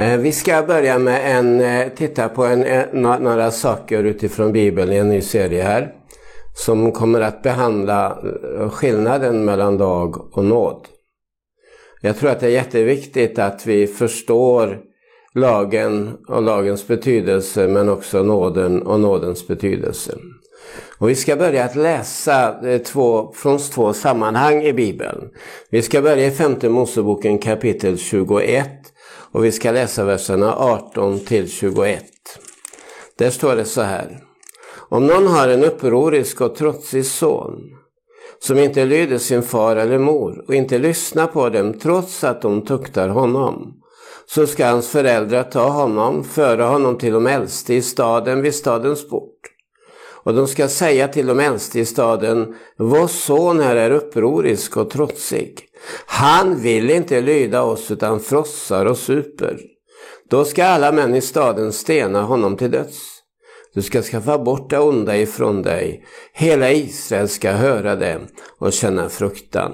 Eh, vi ska börja med en, eh, titta på en, eh, en, några saker utifrån Bibeln i en ny serie här. Som kommer att behandla skillnaden mellan lag och nåd. Jag tror att det är jätteviktigt att vi förstår lagen och lagens betydelse men också nåden och nådens betydelse. Och vi ska börja att läsa två, från två sammanhang i Bibeln. Vi ska börja i femte Moseboken kapitel 21 och vi ska läsa verserna 18 till 21. Där står det så här. Om någon har en upprorisk och trotsig son som inte lyder sin far eller mor och inte lyssnar på dem trots att de tuktar honom så ska hans föräldrar ta honom, föra honom till de äldste i staden vid stadens port och de ska säga till de äldste i staden, vår son här är upprorisk och trotsig. Han vill inte lyda oss utan frossar och super. Då ska alla män i staden stena honom till döds. Du ska skaffa bort det onda ifrån dig. Hela Israel ska höra det och känna fruktan.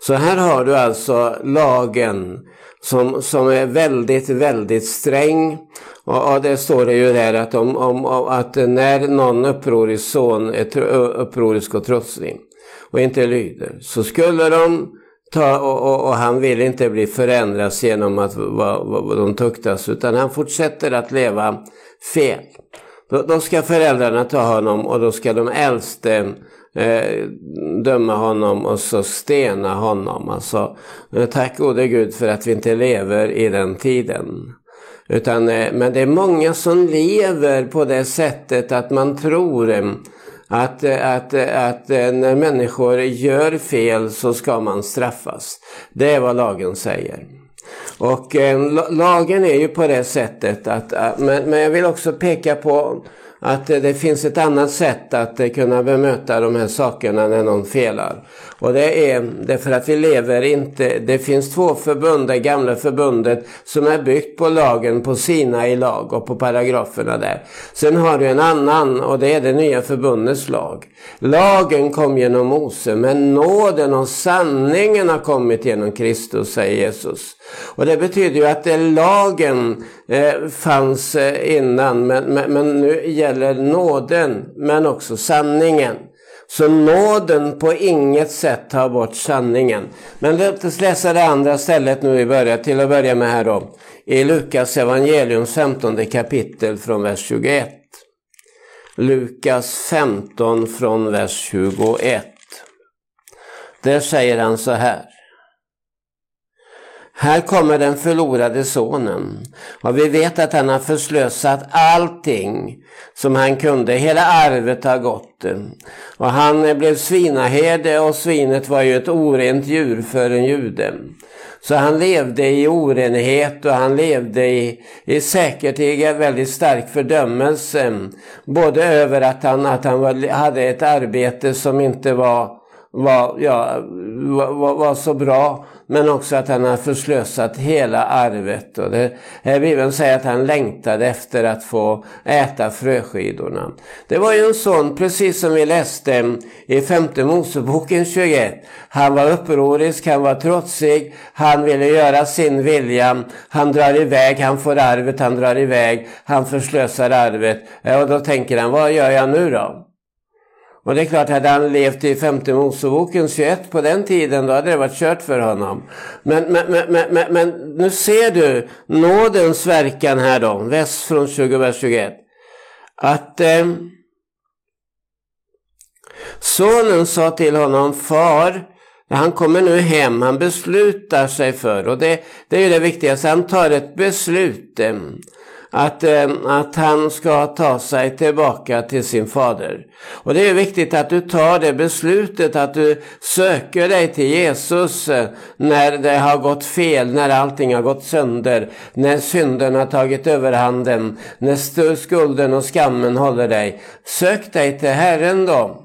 Så här har du alltså lagen som, som är väldigt, väldigt sträng. Och, och det står det ju där att, om, om, att när någon upprorisk son är upprorisk och trotsig och inte lyder så skulle de ta, och, och, och, han vill inte bli förändrad genom att vad, vad, de tuktas utan han fortsätter att leva fel. Då, då ska föräldrarna ta honom och då ska de äldste eh, döma honom och så stena honom. Alltså, eh, tack gode Gud för att vi inte lever i den tiden. Utan, eh, men det är många som lever på det sättet att man tror eh, att, att, att eh, när människor gör fel så ska man straffas. Det är vad lagen säger. Och eh, lagen är ju på det sättet att, eh, men, men jag vill också peka på att eh, det finns ett annat sätt att eh, kunna bemöta de här sakerna när någon felar. Och det är därför att vi lever inte, det finns två förbund, det gamla förbundet som är byggt på lagen, på sina i lag och på paragraferna där. Sen har du en annan och det är det nya förbundets lag. Lagen kom genom Mose men nåden och sanningen har kommit genom Kristus, säger Jesus. Och det betyder ju att lagen eh, fanns eh, innan men, men, men nu gäller nåden men också sanningen. Så nåden på inget sätt tar bort sanningen. Men låt oss läsa det andra stället nu i början, till att börja med här då. I Lukas evangelium 15 kapitel från vers 21. Lukas 15 från vers 21. Där säger han så här. Här kommer den förlorade sonen. Och vi vet att han har förslösat allting som han kunde. Hela arvet har gått. Och han blev svinaherde och svinet var ju ett orent djur för en jude. Så han levde i orenhet och han levde i, i säkert i väldigt stark fördömelse. Både över att han, att han var, hade ett arbete som inte var var, ja, var, var, så bra. Men också att han har förslösat hela arvet. Och det, här Bibeln säger att han längtade efter att få äta fröskidorna. Det var ju en sån, precis som vi läste i femte Moseboken 21. Han var upprorisk, han var trotsig, han ville göra sin vilja. Han drar iväg, han får arvet, han drar iväg, han förslösar arvet. Och då tänker han, vad gör jag nu då? Och det är klart, hade han levt i femte Moseboken 21 på den tiden, då hade det varit kört för honom. Men, men, men, men, men nu ser du nådens verkan här då, väst från 20, vers 21. Att eh, sonen sa till honom, far, han kommer nu hem, han beslutar sig för, och det, det är ju det viktigaste, han tar ett beslut. Eh, att, eh, att han ska ta sig tillbaka till sin fader. Och det är viktigt att du tar det beslutet att du söker dig till Jesus eh, när det har gått fel, när allting har gått sönder, när synden har tagit överhanden, när skulden och skammen håller dig. Sök dig till Herren då.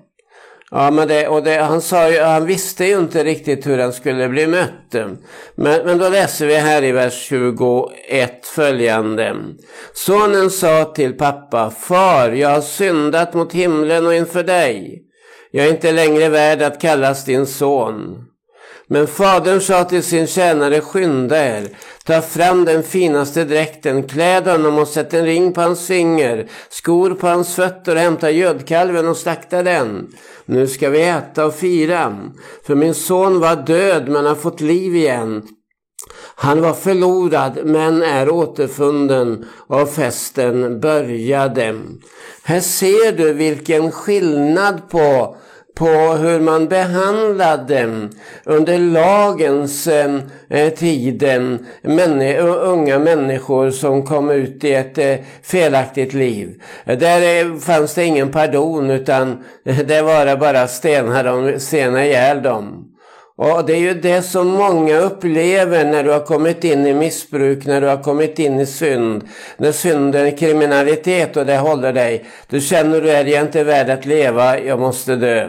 Ja, men det, och det, han, sa ju, han visste ju inte riktigt hur han skulle bli mött. Men, men då läser vi här i vers 21 följande. Sonen sa till pappa, Far, jag har syndat mot himlen och inför dig. Jag är inte längre värd att kallas din son. Men fadern sa till sin tjänare, skynda er, ta fram den finaste dräkten, kläd honom och sätt en ring på hans finger, skor på hans fötter och hämta gödkalven och slakta den. Nu ska vi äta och fira, för min son var död men har fått liv igen. Han var förlorad men är återfunnen och festen började. Här ser du vilken skillnad på på hur man behandlade under lagens eh, tid eh, männi unga människor som kom ut i ett eh, felaktigt liv. Där eh, fanns det ingen pardon utan det var bara stena, dem, stena ihjäl dem. Och det är ju det som många upplever när du har kommit in i missbruk, när du har kommit in i synd. När synden är kriminalitet och det håller dig. Du känner du är jag inte värd att leva, jag måste dö.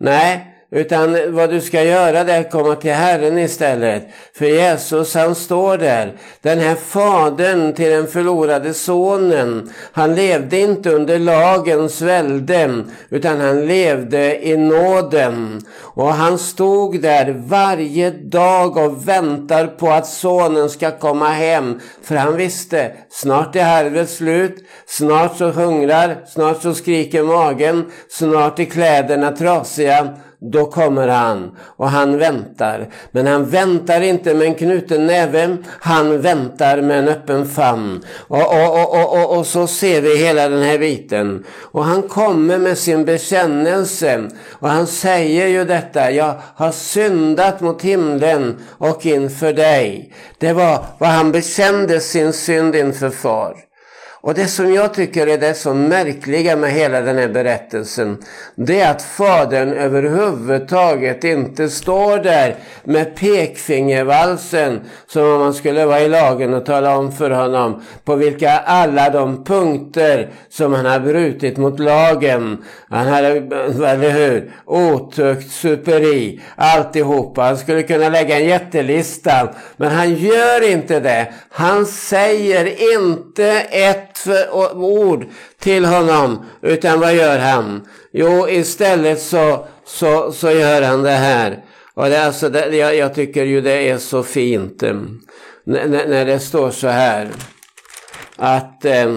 来 utan vad du ska göra det är att komma till Herren istället. För Jesus han står där. Den här fadern till den förlorade sonen. Han levde inte under lagens välde. Utan han levde i nåden. Och han stod där varje dag och väntar på att sonen ska komma hem. För han visste, snart är harvet slut. Snart så hungrar, snart så skriker magen. Snart är kläderna trasiga då kommer han och han väntar. Men han väntar inte med en knuten näve, han väntar med en öppen famn. Och, och, och, och, och så ser vi hela den här biten. Och han kommer med sin bekännelse. Och han säger ju detta, jag har syndat mot himlen och inför dig. Det var vad han bekände sin synd inför far. Och det som jag tycker är det så märkliga med hela den här berättelsen, det är att fadern överhuvudtaget inte står där med pekfingervalsen som om man skulle vara i lagen och tala om för honom på vilka alla de punkter som han har brutit mot lagen. Han hade, eller hur, otukt, superi, alltihopa. Han skulle kunna lägga en jättelista, men han gör inte det. Han säger inte ett ord till honom. Utan vad gör han? Jo, istället så, så, så gör han det här. Och det, alltså, det, jag, jag, tycker ju det är så fint. Mm, när, när det står så här. Att Eh,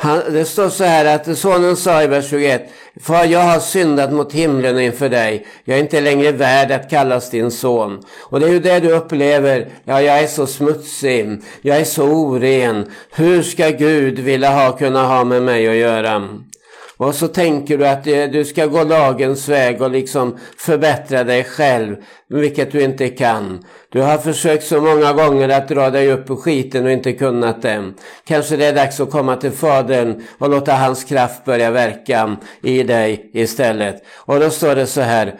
han, det står så här att sonen sa i vers 21. Far, jag har syndat mot himlen inför dig. Jag är inte längre värd att kallas din son. Och det är ju det du upplever. Ja, jag är så smutsig. Jag är så oren. Hur ska Gud vilja ha, kunna ha med mig att göra? Och så tänker du att eh, du ska gå lagens väg och liksom förbättra dig själv, vilket du inte kan. Du har försökt så många gånger att dra dig upp ur skiten och inte kunnat det. Kanske det är dags att komma till Fadern och låta hans kraft börja verka i dig istället. Och då står det så här.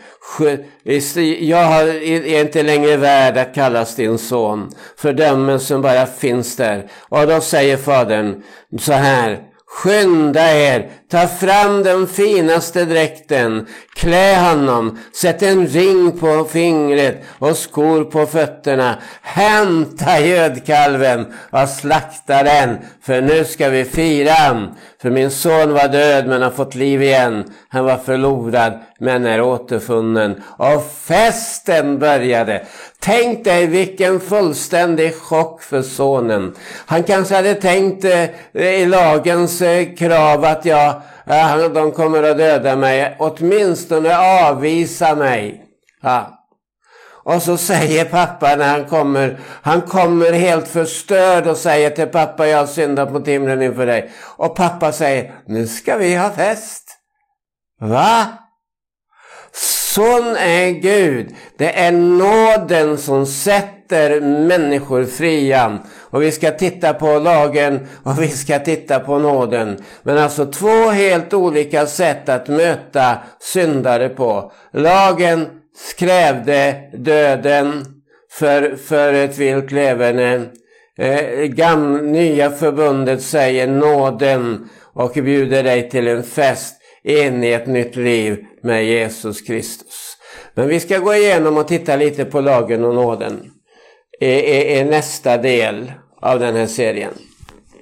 Jag är inte längre värd att kallas din son. Fördömelsen bara finns där. Och då säger Fadern så här. Skynda er, ta fram den finaste dräkten, klä honom, sätt en ring på fingret och skor på fötterna. Hämta gödkalven och slakta den, för nu ska vi fira. För min son var död men har fått liv igen. Han var förlorad men är återfunnen. Och festen började. Tänk dig vilken fullständig chock för sonen. Han kanske hade tänkt eh, i lagens eh, krav att jag, eh, de kommer att döda mig, åtminstone avvisa mig. Ja. Och så säger pappa när han kommer, han kommer helt förstörd och säger till pappa, jag har syndat mot himlen inför dig. Och pappa säger, nu ska vi ha fest. Va? Sån är Gud. Det är nåden som sätter människor fria. Och vi ska titta på lagen och vi ska titta på nåden. Men alltså två helt olika sätt att möta syndare på. Lagen krävde döden för, för ett vilt leverne. Eh, gamla, nya förbundet säger nåden och bjuder dig till en fest in i ett nytt liv med Jesus Kristus. Men vi ska gå igenom och titta lite på lagen och nåden i, i, i nästa del av den här serien.